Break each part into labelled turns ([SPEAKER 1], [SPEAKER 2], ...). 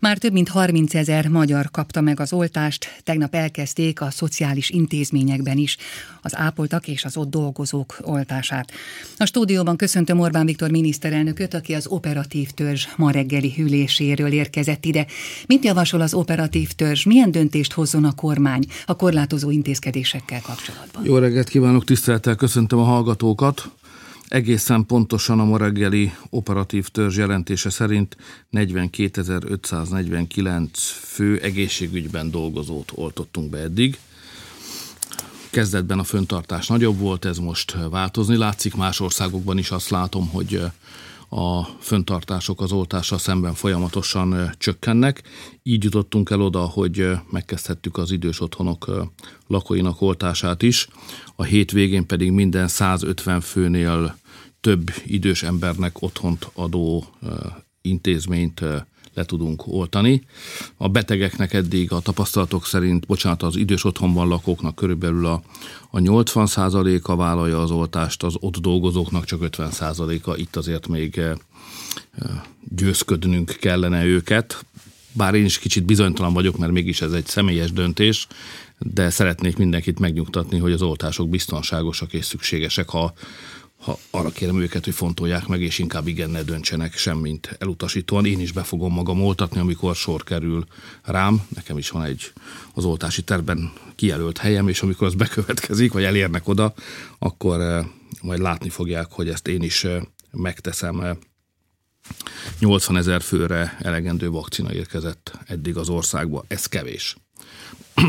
[SPEAKER 1] Már több mint 30 ezer magyar kapta meg az oltást, tegnap elkezdték a szociális intézményekben is az ápoltak és az ott dolgozók oltását. A stúdióban köszöntöm Orbán Viktor miniszterelnököt, aki az operatív törzs ma reggeli hűléséről érkezett ide. Mit javasol az operatív törzs? Milyen döntést hozzon a kormány a korlátozó intézkedésekkel kapcsolatban?
[SPEAKER 2] Jó reggelt kívánok, tisztelettel köszöntöm a hallgatókat. Egészen pontosan a ma reggeli operatív törzs jelentése szerint 42.549 fő egészségügyben dolgozót oltottunk be eddig. Kezdetben a föntartás nagyobb volt, ez most változni látszik. Más országokban is azt látom, hogy a föntartások az oltással szemben folyamatosan csökkennek. Így jutottunk el oda, hogy megkezdhettük az idős otthonok lakóinak oltását is. A hétvégén pedig minden 150 főnél több idős embernek otthont adó intézményt le tudunk oltani. A betegeknek eddig a tapasztalatok szerint, bocsánat, az idős otthonban lakóknak körülbelül a, a 80 a vállalja az oltást, az ott dolgozóknak csak 50 a itt azért még győzködnünk kellene őket. Bár én is kicsit bizonytalan vagyok, mert mégis ez egy személyes döntés, de szeretnék mindenkit megnyugtatni, hogy az oltások biztonságosak és szükségesek, ha ha arra kérem őket, hogy fontolják meg, és inkább igen ne döntsenek semmint elutasítóan. Én is be fogom magam oltatni, amikor sor kerül rám. Nekem is van egy az oltási terben kijelölt helyem, és amikor az bekövetkezik, vagy elérnek oda, akkor eh, majd látni fogják, hogy ezt én is eh, megteszem. 80 ezer főre elegendő vakcina érkezett eddig az országba. Ez kevés.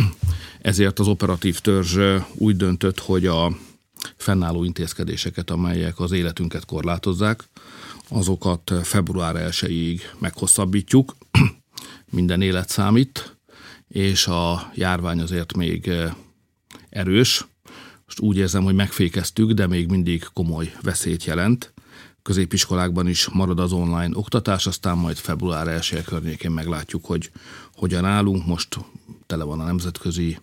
[SPEAKER 2] Ezért az operatív törzs eh, úgy döntött, hogy a fennálló intézkedéseket, amelyek az életünket korlátozzák, azokat február 1-ig meghosszabbítjuk, minden élet számít, és a járvány azért még eh, erős. Most úgy érzem, hogy megfékeztük, de még mindig komoly veszélyt jelent. Középiskolákban is marad az online oktatás, aztán majd február 1 környékén meglátjuk, hogy hogyan állunk. Most tele van a nemzetközi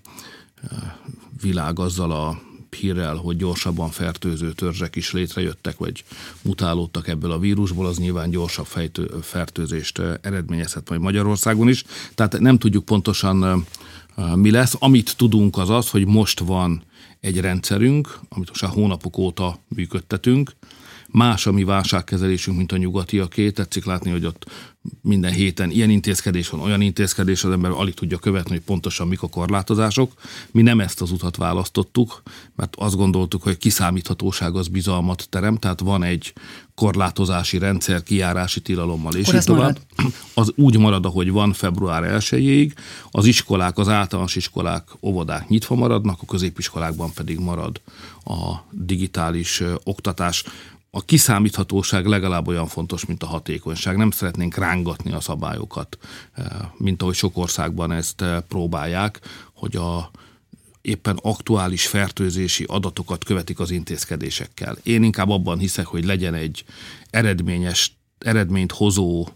[SPEAKER 2] eh, világ azzal a hírrel, hogy gyorsabban fertőző törzsek is létrejöttek, vagy mutálódtak ebből a vírusból, az nyilván gyorsabb fejtő, fertőzést eh, eredményezhet majd Magyarországon is. Tehát nem tudjuk pontosan eh, eh, mi lesz. Amit tudunk az az, hogy most van egy rendszerünk, amit most a hónapok óta működtetünk, más a mi válságkezelésünk, mint a nyugatiaké. Tetszik látni, hogy ott minden héten ilyen intézkedés van, olyan intézkedés, az ember alig tudja követni, hogy pontosan mik a korlátozások. Mi nem ezt az utat választottuk, mert azt gondoltuk, hogy kiszámíthatóság az bizalmat terem, tehát van egy korlátozási rendszer kiárási tilalommal, és így tovább. Marad. Az úgy marad, ahogy van február 1 az iskolák, az általános iskolák, óvodák nyitva maradnak, a középiskolákban pedig marad a digitális oktatás a kiszámíthatóság legalább olyan fontos, mint a hatékonyság. Nem szeretnénk rángatni a szabályokat, eh, mint ahogy sok országban ezt eh, próbálják, hogy a éppen aktuális fertőzési adatokat követik az intézkedésekkel. Én inkább abban hiszek, hogy legyen egy eredményes, eredményt hozó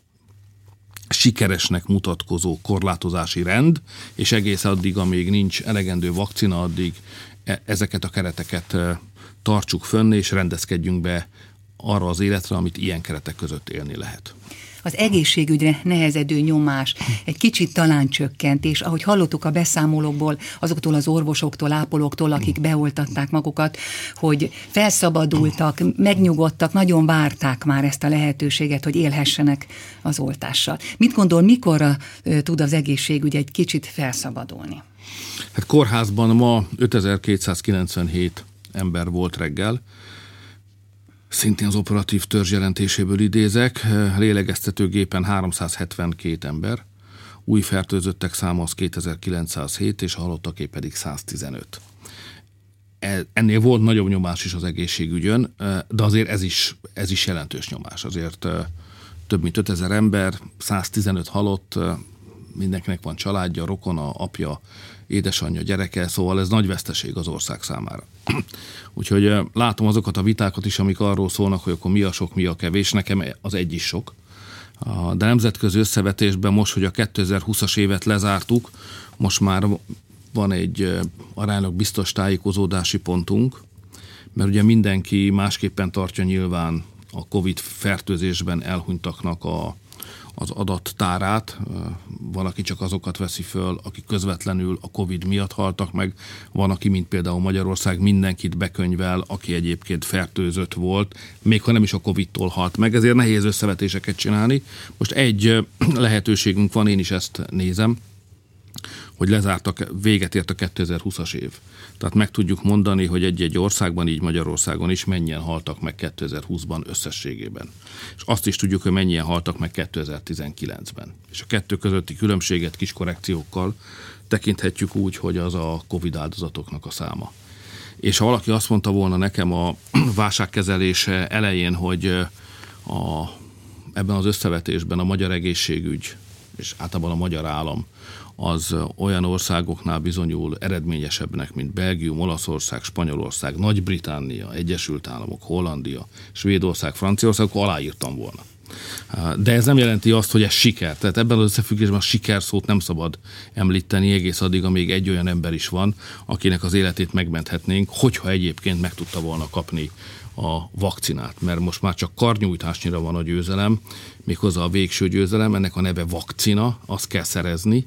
[SPEAKER 2] sikeresnek mutatkozó korlátozási rend, és egész addig, amíg nincs elegendő vakcina, addig e, ezeket a kereteket eh, tartsuk fönn, és rendezkedjünk be arra az életre, amit ilyen keretek között élni lehet
[SPEAKER 1] az egészségügyre nehezedő nyomás egy kicsit talán csökkent, és ahogy hallottuk a beszámolókból, azoktól az orvosoktól, ápolóktól, akik beoltatták magukat, hogy felszabadultak, megnyugodtak, nagyon várták már ezt a lehetőséget, hogy élhessenek az oltással. Mit gondol, mikorra tud az egészségügy egy kicsit felszabadulni?
[SPEAKER 2] Hát kórházban ma 5297 ember volt reggel, Szintén az operatív törzs jelentéséből idézek, lélegeztetőgépen 372 ember, új fertőzöttek száma az 2907, és a halottaké pedig 115. E, ennél volt nagyobb nyomás is az egészségügyön, de azért ez is, ez is jelentős nyomás. Azért több mint 5000 ember, 115 halott, mindenkinek van családja, rokona, apja, édesanyja, gyereke, szóval ez nagy veszteség az ország számára. Úgyhogy látom azokat a vitákat is, amik arról szólnak, hogy akkor mi a sok, mi a kevés, nekem az egy is sok. De nemzetközi összevetésben most, hogy a 2020-as évet lezártuk, most már van egy aránylag biztos tájékozódási pontunk, mert ugye mindenki másképpen tartja nyilván a COVID fertőzésben elhunytaknak a, az adattárát. Van, aki csak azokat veszi föl, akik közvetlenül a Covid miatt haltak meg. Van, aki, mint például Magyarország, mindenkit bekönyvel, aki egyébként fertőzött volt, még ha nem is a Covid-tól halt meg, ezért nehéz összevetéseket csinálni. Most egy lehetőségünk van, én is ezt nézem, hogy lezártak, véget ért a 2020-as év. Tehát meg tudjuk mondani, hogy egy-egy országban, így Magyarországon is mennyien haltak meg 2020-ban összességében. És azt is tudjuk, hogy mennyien haltak meg 2019-ben. És a kettő közötti különbséget kis korrekciókkal tekinthetjük úgy, hogy az a Covid áldozatoknak a száma. És ha valaki azt mondta volna nekem a válságkezelése elején, hogy a, ebben az összevetésben a magyar egészségügy és általában a magyar állam az olyan országoknál bizonyul eredményesebbnek, mint Belgium, Olaszország, Spanyolország, Nagy-Britannia, Egyesült Államok, Hollandia, Svédország, Franciaország, akkor aláírtam volna. De ez nem jelenti azt, hogy ez siker. Tehát ebben az összefüggésben a siker szót nem szabad említeni egész addig, amíg egy olyan ember is van, akinek az életét megmenthetnénk, hogyha egyébként meg tudta volna kapni a vakcinát, mert most már csak karnyújtásnyira van a győzelem, méghozzá a végső győzelem, ennek a neve vakcina, azt kell szerezni,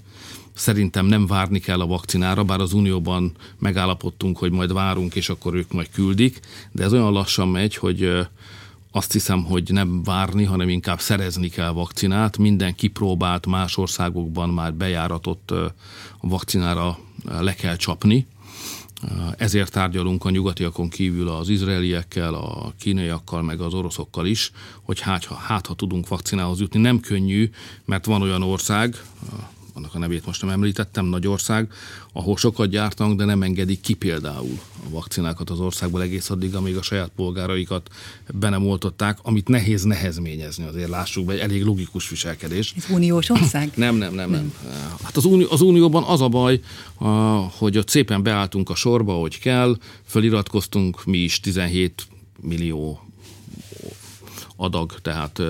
[SPEAKER 2] Szerintem nem várni kell a vakcinára, bár az Unióban megállapodtunk, hogy majd várunk, és akkor ők majd küldik, de ez olyan lassan megy, hogy azt hiszem, hogy nem várni, hanem inkább szerezni kell vakcinát. Minden kipróbált más országokban már bejáratott vakcinára le kell csapni. Ezért tárgyalunk a nyugatiakon kívül az izraeliekkel, a kínaiakkal, meg az oroszokkal is, hogy hát, ha, hát, ha tudunk vakcinához jutni. Nem könnyű, mert van olyan ország, annak a nevét most nem említettem, nagy ország, ahol sokat gyártanak, de nem engedik ki például a vakcinákat az országból egész addig, amíg a saját polgáraikat be nem oltották, amit nehéz nehezményezni, azért lássuk be, egy elég logikus viselkedés.
[SPEAKER 1] Ez uniós ország?
[SPEAKER 2] nem, nem, nem, nem. Hát az, unió, az unióban az a baj, hogy ott szépen beálltunk a sorba, hogy kell, föliratkoztunk mi is 17 millió adag, tehát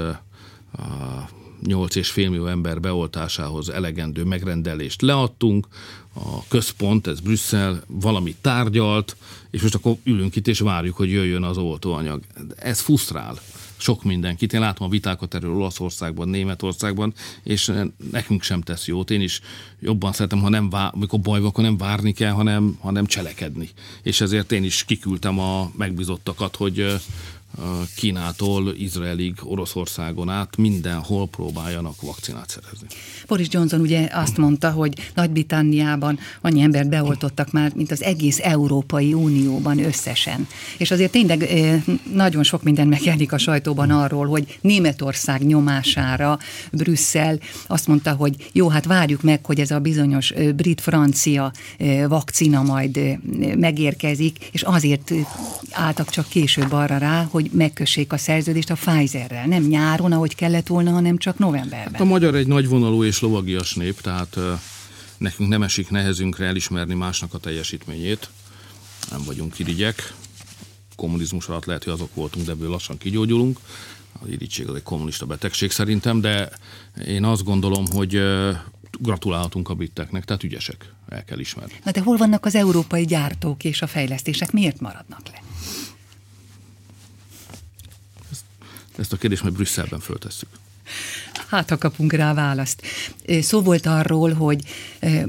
[SPEAKER 2] 8,5 millió ember beoltásához elegendő megrendelést leadtunk, a központ, ez Brüsszel, valamit tárgyalt, és most akkor ülünk itt és várjuk, hogy jöjjön az oltóanyag. Ez frusztrál sok mindenkit. Én látom a vitákat erről Olaszországban, Németországban, és nekünk sem tesz jót. Én is jobban szeretem, ha nem vár, amikor baj van, akkor nem várni kell, hanem, hanem cselekedni. És ezért én is kiküldtem a megbizottakat, hogy Kínától Izraelig, Oroszországon át mindenhol próbáljanak vakcinát szerezni.
[SPEAKER 1] Boris Johnson ugye azt mondta, hogy Nagy-Britanniában annyi embert beoltottak már, mint az egész Európai Unióban összesen. És azért tényleg nagyon sok minden megjelenik a sajtóban arról, hogy Németország nyomására Brüsszel azt mondta, hogy jó, hát várjuk meg, hogy ez a bizonyos brit-francia vakcina majd megérkezik, és azért álltak csak később arra rá, hogy megkössék a szerződést a Pfizerrel. Nem nyáron, ahogy kellett volna, hanem csak novemberben. Hát
[SPEAKER 2] a magyar egy nagyvonalú és lovagias nép, tehát nekünk nem esik nehezünkre elismerni másnak a teljesítményét. Nem vagyunk irigyek. Kommunizmus alatt lehet, hogy azok voltunk, de ebből lassan kigyógyulunk. Az irigység az egy kommunista betegség szerintem, de én azt gondolom, hogy gratulálhatunk a briteknek, tehát ügyesek, el kell ismerni.
[SPEAKER 1] Na de hol vannak az európai gyártók és a fejlesztések, miért maradnak le?
[SPEAKER 2] Ezt a kérdést majd Brüsszelben föltesszük.
[SPEAKER 1] Hát, ha kapunk rá választ. Szó volt arról, hogy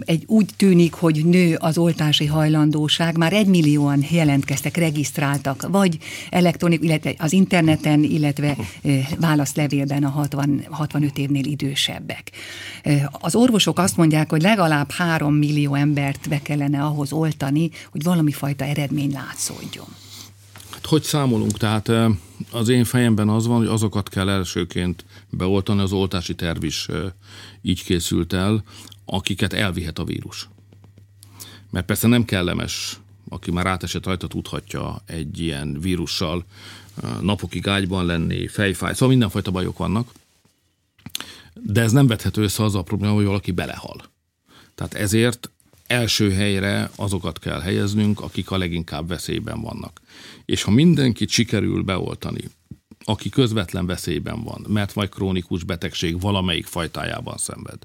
[SPEAKER 1] egy úgy tűnik, hogy nő az oltási hajlandóság, már egymillióan jelentkeztek, regisztráltak, vagy elektronik, illetve az interneten, illetve válaszlevélben a 60, 65 évnél idősebbek. Az orvosok azt mondják, hogy legalább 3 millió embert be kellene ahhoz oltani, hogy valami fajta eredmény látszódjon.
[SPEAKER 2] Hát hogy számolunk? Tehát az én fejemben az van, hogy azokat kell elsőként beoltani, az oltási terv is így készült el, akiket elvihet a vírus. Mert persze nem kellemes, aki már átesett rajta, tudhatja egy ilyen vírussal napokig ágyban lenni, fejfáj, szóval mindenfajta bajok vannak. De ez nem vethető össze az a probléma, hogy valaki belehal. Tehát ezért első helyre azokat kell helyeznünk, akik a leginkább veszélyben vannak. És ha mindenkit sikerül beoltani, aki közvetlen veszélyben van, mert vagy krónikus betegség valamelyik fajtájában szenved,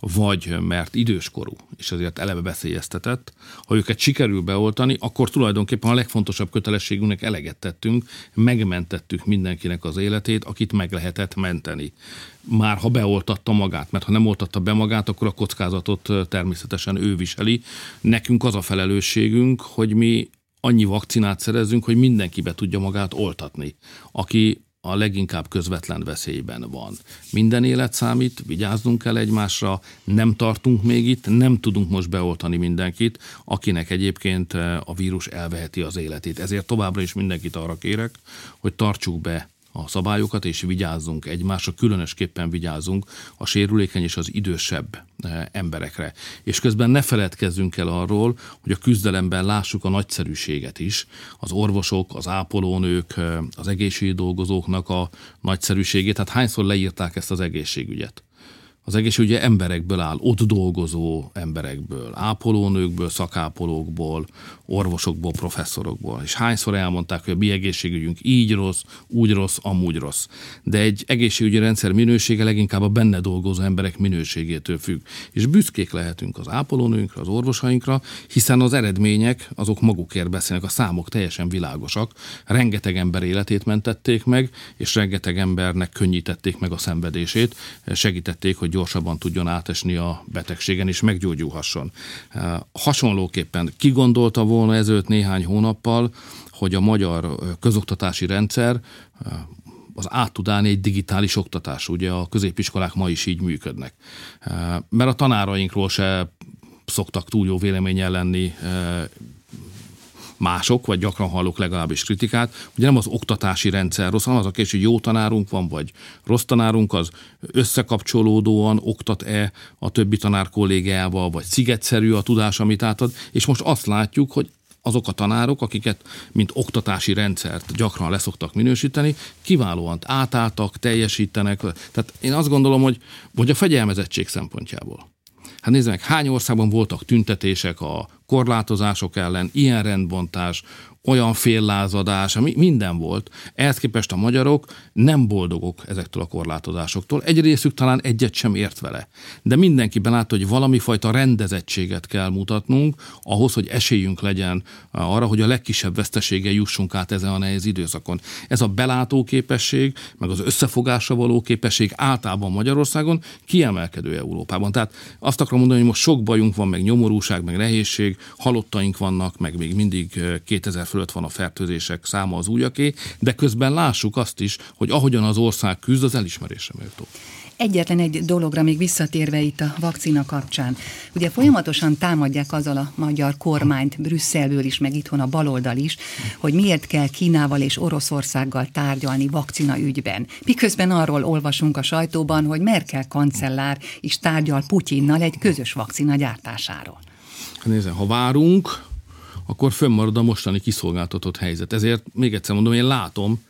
[SPEAKER 2] vagy mert időskorú, és ezért eleve veszélyeztetett, ha őket sikerül beoltani, akkor tulajdonképpen a legfontosabb kötelességünknek eleget tettünk, megmentettük mindenkinek az életét, akit meg lehetett menteni. Már ha beoltatta magát, mert ha nem oltatta be magát, akkor a kockázatot természetesen ő viseli. Nekünk az a felelősségünk, hogy mi annyi vakcinát szerezzünk, hogy mindenki be tudja magát oltatni, aki a leginkább közvetlen veszélyben van. Minden élet számít, vigyázzunk kell egymásra, nem tartunk még itt, nem tudunk most beoltani mindenkit, akinek egyébként eh, a vírus elveheti az életét. Ezért továbbra is mindenkit arra kérek, hogy tartsuk be a szabályokat, és vigyázzunk egymásra, különösképpen vigyázzunk a sérülékeny és az idősebb eh, emberekre. És közben ne feledkezzünk el arról, hogy a küzdelemben lássuk a nagyszerűséget is, az orvosok, az ápolónők, eh, az egészségügyi dolgozóknak a nagyszerűségét. Hát hányszor leírták ezt az egészségügyet? Az egészségügyi emberekből áll, ott dolgozó emberekből, ápolónőkből, szakápolókból, orvosokból, professzorokból. És hányszor elmondták, hogy a mi egészségügyünk így rossz, úgy rossz, amúgy rossz. De egy egészségügyi rendszer minősége leginkább a benne dolgozó emberek minőségétől függ. És büszkék lehetünk az ápolónőnkre, az orvosainkra, hiszen az eredmények azok magukért beszélnek, a számok teljesen világosak. Rengeteg ember életét mentették meg, és rengeteg embernek könnyítették meg a szenvedését, segítették, hogy gyorsabban tudjon átesni a betegségen és meggyógyulhasson. Hasonlóképpen ki gondolta volna ezelőtt néhány hónappal, hogy a magyar közoktatási rendszer az át tud állni egy digitális oktatás. Ugye a középiskolák ma is így működnek. Mert a tanárainkról se szoktak túl jó véleményen lenni mások, vagy gyakran hallok legalábbis kritikát, ugye nem az oktatási rendszer rossz, hanem az a kérdés, hogy jó tanárunk van, vagy rossz tanárunk, az összekapcsolódóan oktat-e a többi tanár kollégával, vagy szigetszerű a tudás, amit átad, és most azt látjuk, hogy azok a tanárok, akiket mint oktatási rendszert gyakran leszoktak minősíteni, kiválóan átálltak, teljesítenek. Tehát én azt gondolom, hogy, hogy a fegyelmezettség szempontjából. Hát nézd meg, hány országban voltak tüntetések a korlátozások ellen, ilyen rendbontás, olyan féllázadás, ami minden volt. Ehhez képest a magyarok nem boldogok ezektől a korlátozásoktól. Egy részük talán egyet sem ért vele. De mindenki belátta, hogy valami fajta rendezettséget kell mutatnunk, ahhoz, hogy esélyünk legyen arra, hogy a legkisebb vesztesége jussunk át ezen a nehéz időszakon. Ez a belátó képesség, meg az összefogásra való képesség általában Magyarországon kiemelkedő Európában. Tehát azt akarom mondani, hogy most sok bajunk van, meg nyomorúság, meg nehézség, halottaink vannak, meg még mindig 2000 fölött van a fertőzések száma az újaké, de közben lássuk azt is, hogy ahogyan az ország küzd, az elismerésre méltó.
[SPEAKER 1] Egyetlen egy dologra még visszatérve itt a vakcina kapcsán. Ugye folyamatosan támadják azzal a magyar kormányt, Brüsszelből is, meg itthon a baloldal is, hogy miért kell Kínával és Oroszországgal tárgyalni vakcina ügyben. Miközben arról olvasunk a sajtóban, hogy Merkel kancellár is tárgyal Putyinnal egy közös vakcina gyártásáról.
[SPEAKER 2] Nézze, ha várunk, akkor fönnmarad a mostani kiszolgáltatott helyzet. Ezért még egyszer mondom, én látom,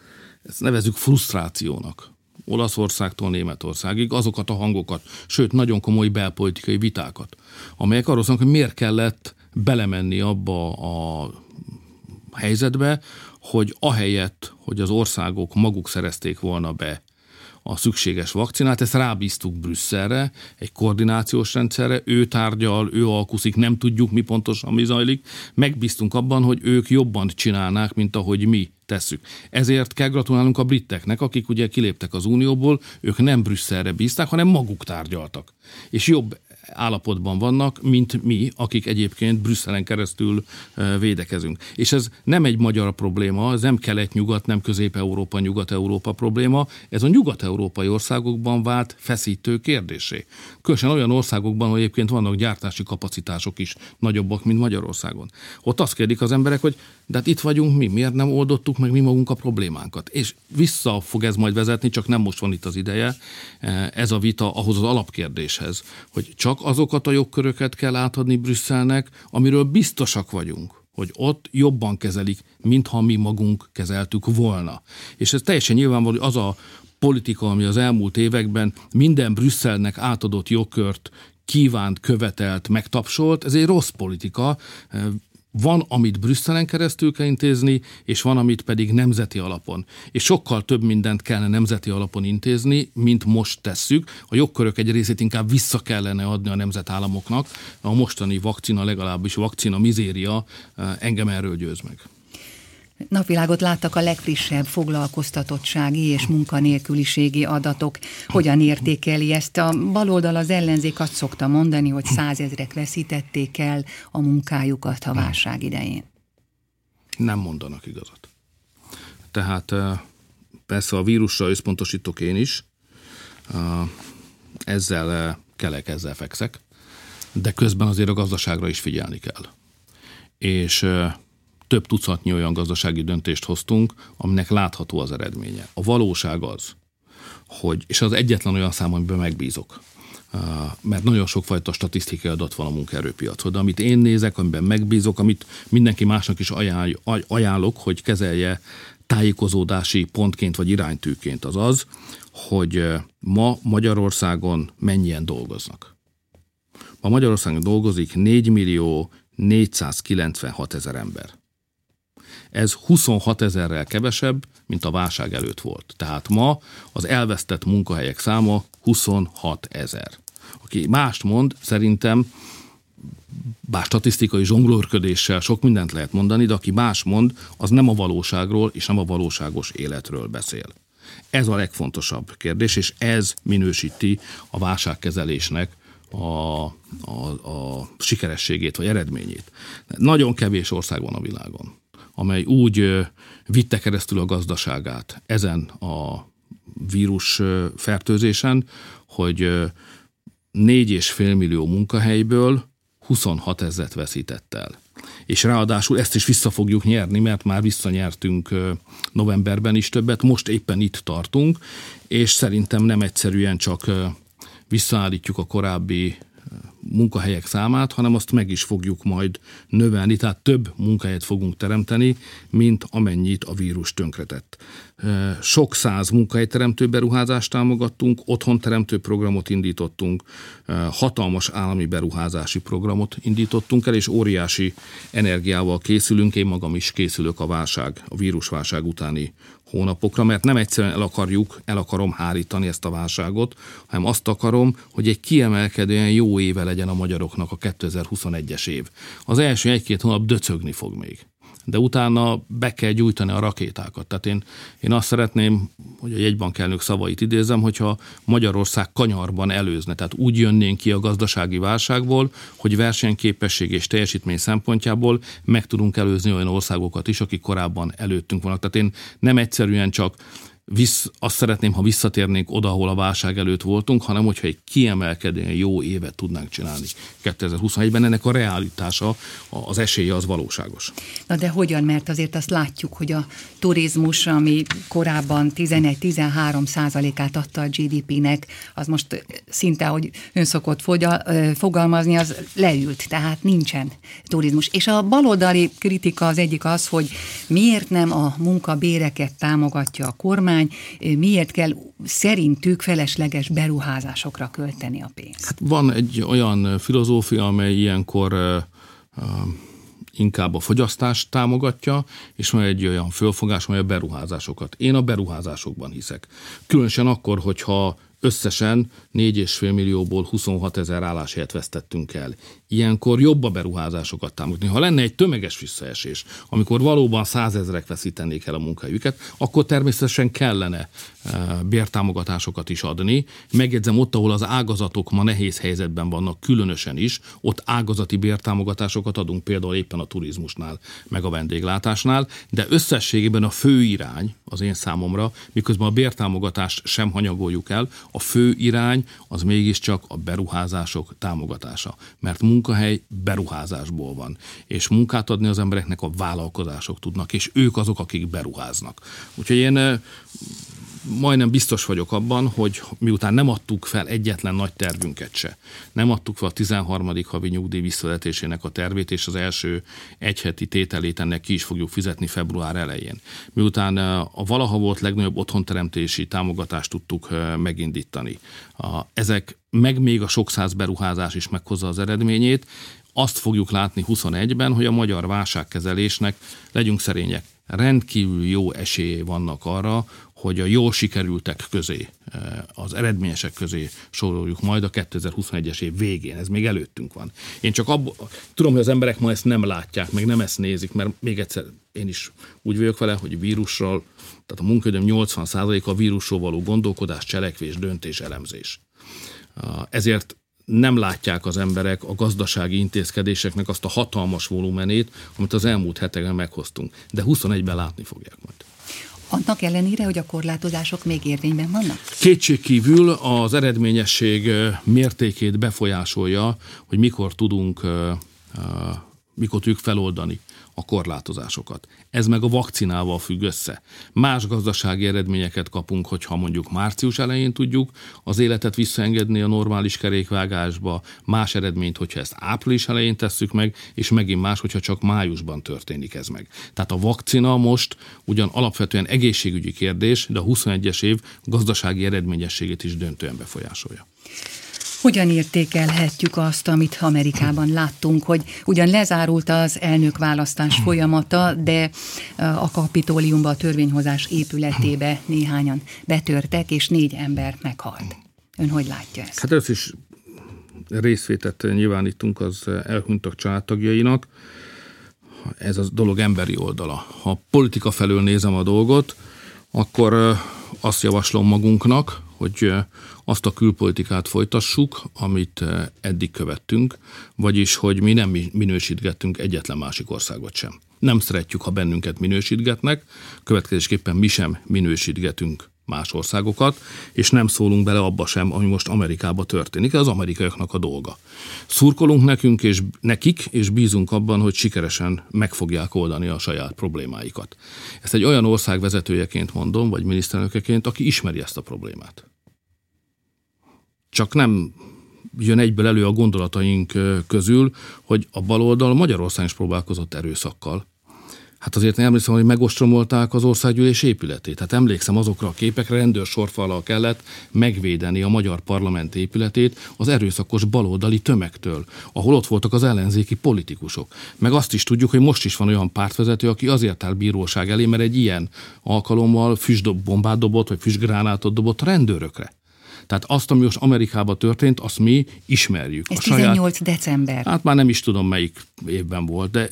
[SPEAKER 2] ezt nevezük frusztrációnak. Olaszországtól Németországig azokat a hangokat, sőt, nagyon komoly belpolitikai vitákat, amelyek arról szólnak, hogy miért kellett belemenni abba a helyzetbe, hogy ahelyett, hogy az országok maguk szerezték volna be a szükséges vakcinát, ezt rábíztuk Brüsszelre, egy koordinációs rendszerre, ő tárgyal, ő alkuszik, nem tudjuk mi pontosan mi zajlik, megbíztunk abban, hogy ők jobban csinálnák, mint ahogy mi tesszük. Ezért kell gratulálnunk a briteknek, akik ugye kiléptek az Unióból, ők nem Brüsszelre bízták, hanem maguk tárgyaltak. És jobb állapotban vannak, mint mi, akik egyébként Brüsszelen keresztül védekezünk. És ez nem egy magyar probléma, ez nem kelet-nyugat, nem közép-európa, nyugat-európa probléma, ez a nyugat-európai országokban vált feszítő kérdésé. Különösen olyan országokban, hogy egyébként vannak gyártási kapacitások is nagyobbak, mint Magyarországon. Ott azt kérdik az emberek, hogy de hát itt vagyunk mi, miért nem oldottuk meg mi magunk a problémánkat? És vissza fog ez majd vezetni, csak nem most van itt az ideje, ez a vita ahhoz az alapkérdéshez, hogy csak azokat a jogköröket kell átadni Brüsszelnek, amiről biztosak vagyunk, hogy ott jobban kezelik, mintha mi magunk kezeltük volna. És ez teljesen nyilvánvaló, hogy az a politika, ami az elmúlt években minden Brüsszelnek átadott jogkört kívánt, követelt, megtapsolt, ez egy rossz politika, van, amit Brüsszelen keresztül kell intézni, és van, amit pedig nemzeti alapon. És sokkal több mindent kellene nemzeti alapon intézni, mint most tesszük. A jogkörök egy részét inkább vissza kellene adni a nemzetállamoknak. A mostani vakcina, legalábbis vakcina mizéria eh, engem erről győz meg.
[SPEAKER 1] Napvilágot láttak a legfrissebb foglalkoztatottsági és munkanélküliségi adatok. Hogyan értékeli ezt? A baloldal az ellenzék azt szokta mondani, hogy százezrek veszítették el a munkájukat a válság idején.
[SPEAKER 2] Nem mondanak igazat. Tehát persze a vírusra összpontosítok én is, ezzel kelek, ezzel fekszek, de közben azért a gazdaságra is figyelni kell. És több tucatnyi olyan gazdasági döntést hoztunk, aminek látható az eredménye. A valóság az, hogy, és az egyetlen olyan szám, amiben megbízok, mert nagyon sokfajta statisztikai adat van a munkaerőpiacon, de amit én nézek, amiben megbízok, amit mindenki másnak is ajánl, ajánlok, hogy kezelje tájékozódási pontként vagy iránytűként, az az, hogy ma Magyarországon mennyien dolgoznak. Ma Magyarországon dolgozik 4 millió 496 ezer ember. Ez 26 ezerrel kevesebb, mint a válság előtt volt. Tehát ma az elvesztett munkahelyek száma 26 ezer. Aki mást mond, szerintem bár statisztikai zsonglőrködéssel sok mindent lehet mondani, de aki más mond, az nem a valóságról és nem a valóságos életről beszél. Ez a legfontosabb kérdés, és ez minősíti a válságkezelésnek a, a, a sikerességét vagy eredményét. Nagyon kevés ország van a világon, amely úgy vitte keresztül a gazdaságát ezen a vírus fertőzésen, hogy négy és fél millió munkahelyből 26 ezeret veszített el. És ráadásul ezt is vissza fogjuk nyerni, mert már visszanyertünk novemberben is többet, most éppen itt tartunk, és szerintem nem egyszerűen csak visszaállítjuk a korábbi munkahelyek számát, hanem azt meg is fogjuk majd növelni, tehát több munkahelyet fogunk teremteni, mint amennyit a vírus tönkretett. Sok száz munkahelyteremtő beruházást támogattunk, otthonteremtő programot indítottunk, hatalmas állami beruházási programot indítottunk el, és óriási energiával készülünk. Én magam is készülök a válság, a vírusválság utáni hónapokra, mert nem egyszerűen el akarjuk, el akarom hárítani ezt a válságot, hanem azt akarom, hogy egy kiemelkedően jó éve legyen a magyaroknak a 2021-es év. Az első egy-két hónap döcögni fog még de utána be kell gyújtani a rakétákat. Tehát én, én azt szeretném, hogy a jegybankelnök szavait idézem, hogyha Magyarország kanyarban előzne, tehát úgy jönnénk ki a gazdasági válságból, hogy versenyképesség és teljesítmény szempontjából meg tudunk előzni olyan országokat is, akik korábban előttünk vannak. Tehát én nem egyszerűen csak vissz, azt szeretném, ha visszatérnénk oda, ahol a válság előtt voltunk, hanem hogyha egy kiemelkedően jó évet tudnánk csinálni 2021-ben, ennek a realitása, az esélye az valóságos.
[SPEAKER 1] Na de hogyan, mert azért azt látjuk, hogy a turizmus, ami korábban 11-13 százalékát adta a GDP-nek, az most szinte, hogy ön szokott fogalmazni, az leült, tehát nincsen turizmus. És a baloldali kritika az egyik az, hogy miért nem a munkabéreket támogatja a kormány, miért kell szerintük felesleges beruházásokra költeni a pénzt?
[SPEAKER 2] Hát van egy olyan filozófia, amely ilyenkor inkább a fogyasztást támogatja, és van egy olyan fölfogás, amely a beruházásokat. Én a beruházásokban hiszek. Különösen akkor, hogyha összesen 4,5 millióból 26 ezer álláshelyet vesztettünk el. Ilyenkor jobb a beruházásokat támogatni. Ha lenne egy tömeges visszaesés, amikor valóban százezrek veszítenék el a munkahelyüket, akkor természetesen kellene e, bértámogatásokat is adni. Megjegyzem, ott, ahol az ágazatok ma nehéz helyzetben vannak, különösen is, ott ágazati bértámogatásokat adunk, például éppen a turizmusnál, meg a vendéglátásnál, de összességében a fő irány az én számomra, miközben a bértámogatást sem hanyagoljuk el, a fő irány az mégiscsak a beruházások támogatása. Mert munkahely beruházásból van. És munkát adni az embereknek a vállalkozások tudnak, és ők azok, akik beruháznak. Úgyhogy én majdnem biztos vagyok abban, hogy miután nem adtuk fel egyetlen nagy tervünket se, nem adtuk fel a 13. havi nyugdíj visszavetésének a tervét, és az első egyheti tételét ennek ki is fogjuk fizetni február elején. Miután a valaha volt legnagyobb otthonteremtési támogatást tudtuk megindítani. Ezek meg még a sok száz beruházás is meghozza az eredményét, azt fogjuk látni 21-ben, hogy a magyar válságkezelésnek, legyünk szerények, rendkívül jó esélyei vannak arra, hogy a jól sikerültek közé, eh, az eredményesek közé soroljuk majd a 2021-es év végén. Ez még előttünk van. Én csak abból, tudom, hogy az emberek ma ezt nem látják, meg nem ezt nézik, mert még egyszer én is úgy vagyok vele, hogy vírusról, tehát a munkaidőm 80%-a a vírusról való gondolkodás, cselekvés, döntés, elemzés. Ezért nem látják az emberek a gazdasági intézkedéseknek azt a hatalmas volumenét, amit az elmúlt hetekben meghoztunk. De 21-ben látni fogják majd.
[SPEAKER 1] Annak ellenére, hogy a korlátozások még érvényben vannak?
[SPEAKER 2] Kétségkívül az eredményesség mértékét befolyásolja, hogy mikor tudunk, mikor tudjuk feloldani a korlátozásokat. Ez meg a vakcinával függ össze. Más gazdasági eredményeket kapunk, hogyha mondjuk március elején tudjuk az életet visszaengedni a normális kerékvágásba, más eredményt, hogyha ezt április elején tesszük meg, és megint más, hogyha csak májusban történik ez meg. Tehát a vakcina most ugyan alapvetően egészségügyi kérdés, de a 21-es év gazdasági eredményességét is döntően befolyásolja.
[SPEAKER 1] Hogyan értékelhetjük azt, amit Amerikában láttunk, hogy ugyan lezárult az elnökválasztás folyamata, de a kapitóliumba, a törvényhozás épületébe néhányan betörtek, és négy ember meghalt. Ön hogy látja ezt?
[SPEAKER 2] Hát ez is részvétet nyilvánítunk az elhunytak családtagjainak. Ez a dolog emberi oldala. Ha politika felől nézem a dolgot, akkor azt javaslom magunknak, hogy azt a külpolitikát folytassuk, amit eddig követtünk, vagyis, hogy mi nem minősítgettünk egyetlen másik országot sem. Nem szeretjük, ha bennünket minősítgetnek, következésképpen mi sem minősítgetünk más országokat, és nem szólunk bele abba sem, ami most Amerikában történik. Az amerikaiaknak a dolga. Szurkolunk nekünk és nekik, és bízunk abban, hogy sikeresen meg fogják oldani a saját problémáikat. Ezt egy olyan ország vezetőjeként mondom, vagy miniszterelnökeként, aki ismeri ezt a problémát. Csak nem jön egyből elő a gondolataink közül, hogy a baloldal Magyarország is próbálkozott erőszakkal. Hát azért nem emlékszem, hogy megostromolták az országgyűlés épületét. Hát emlékszem azokra a képekre, rendőrsorfallal kellett megvédeni a magyar parlament épületét az erőszakos baloldali tömegtől, ahol ott voltak az ellenzéki politikusok. Meg azt is tudjuk, hogy most is van olyan pártvezető, aki azért áll bíróság elé, mert egy ilyen alkalommal füstbombát dobott, vagy füstgránátot dobott a rendőrökre. Tehát azt, ami most Amerikában történt, azt mi ismerjük.
[SPEAKER 1] Ez a 18 saját, december.
[SPEAKER 2] Hát már nem is tudom, melyik évben volt, de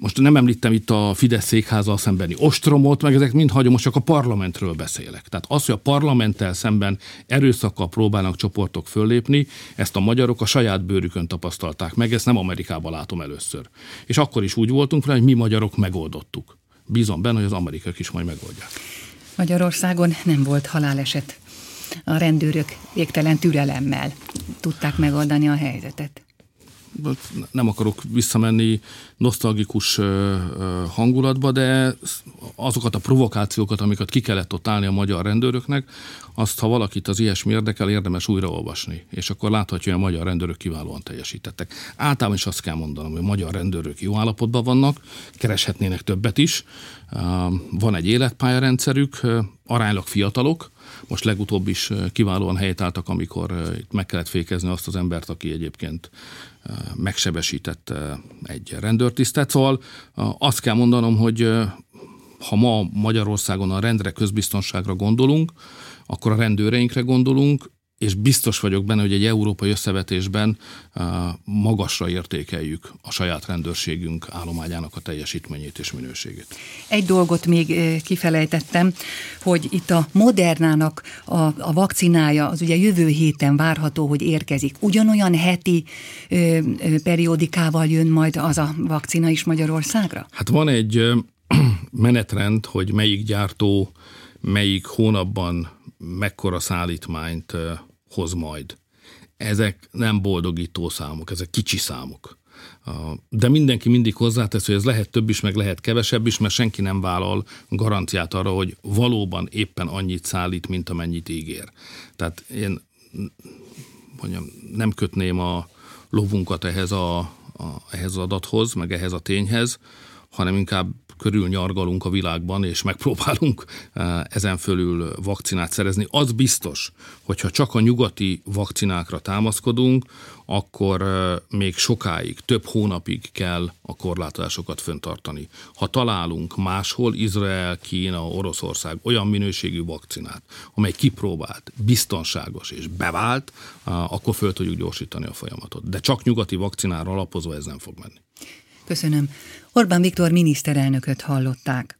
[SPEAKER 2] most nem említem itt a Fidesz székházzal szembeni ostromot, meg ezek mind hagyom, most csak a parlamentről beszélek. Tehát az, hogy a parlamenttel szemben erőszakkal próbálnak csoportok föllépni, ezt a magyarok a saját bőrükön tapasztalták meg, ezt nem Amerikában látom először. És akkor is úgy voltunk hogy mi magyarok megoldottuk. Bízom benne, hogy az amerikaiak is majd megoldják.
[SPEAKER 1] Magyarországon nem volt haláleset a rendőrök végtelen türelemmel tudták megoldani a helyzetet.
[SPEAKER 2] Nem akarok visszamenni nosztalgikus hangulatba, de azokat a provokációkat, amiket ki kellett ott állni a magyar rendőröknek, azt, ha valakit az ilyesmi érdekel, érdemes újraolvasni. És akkor láthatja, hogy a magyar rendőrök kiválóan teljesítettek. Általában is azt kell mondanom, hogy a magyar rendőrök jó állapotban vannak, kereshetnének többet is. Van egy életpályarendszerük, aránylag fiatalok, most legutóbb is kiválóan helytálltak, amikor itt meg kellett fékezni azt az embert, aki egyébként megsebesítette egy rendőrtisztet. Szóval azt kell mondanom, hogy ha ma Magyarországon a rendre, közbiztonságra gondolunk, akkor a rendőreinkre gondolunk, és biztos vagyok benne, hogy egy európai összevetésben magasra értékeljük a saját rendőrségünk állományának a teljesítményét és minőségét.
[SPEAKER 1] Egy dolgot még kifelejtettem, hogy itt a Modernának a, a vakcinája az ugye jövő héten várható, hogy érkezik. Ugyanolyan heti ö, ö, periódikával jön majd az a vakcina is Magyarországra?
[SPEAKER 2] Hát van egy menetrend, hogy melyik gyártó melyik hónapban mekkora szállítmányt hoz majd. Ezek nem boldogító számok, ezek kicsi számok. De mindenki mindig hozzátesz, hogy ez lehet több is, meg lehet kevesebb is, mert senki nem vállal garanciát arra, hogy valóban éppen annyit szállít, mint amennyit ígér. Tehát én mondjam, nem kötném a lovunkat ehhez, a, a, ehhez az adathoz, meg ehhez a tényhez, hanem inkább körül nyargalunk a világban, és megpróbálunk ezen fölül vakcinát szerezni. Az biztos, hogyha csak a nyugati vakcinákra támaszkodunk, akkor még sokáig, több hónapig kell a korlátozásokat föntartani. Ha találunk máshol, Izrael, Kína, Oroszország olyan minőségű vakcinát, amely kipróbált, biztonságos és bevált, akkor föl tudjuk gyorsítani a folyamatot. De csak nyugati vakcinára alapozva ez nem fog menni.
[SPEAKER 1] Köszönöm. Orbán Viktor miniszterelnököt hallották.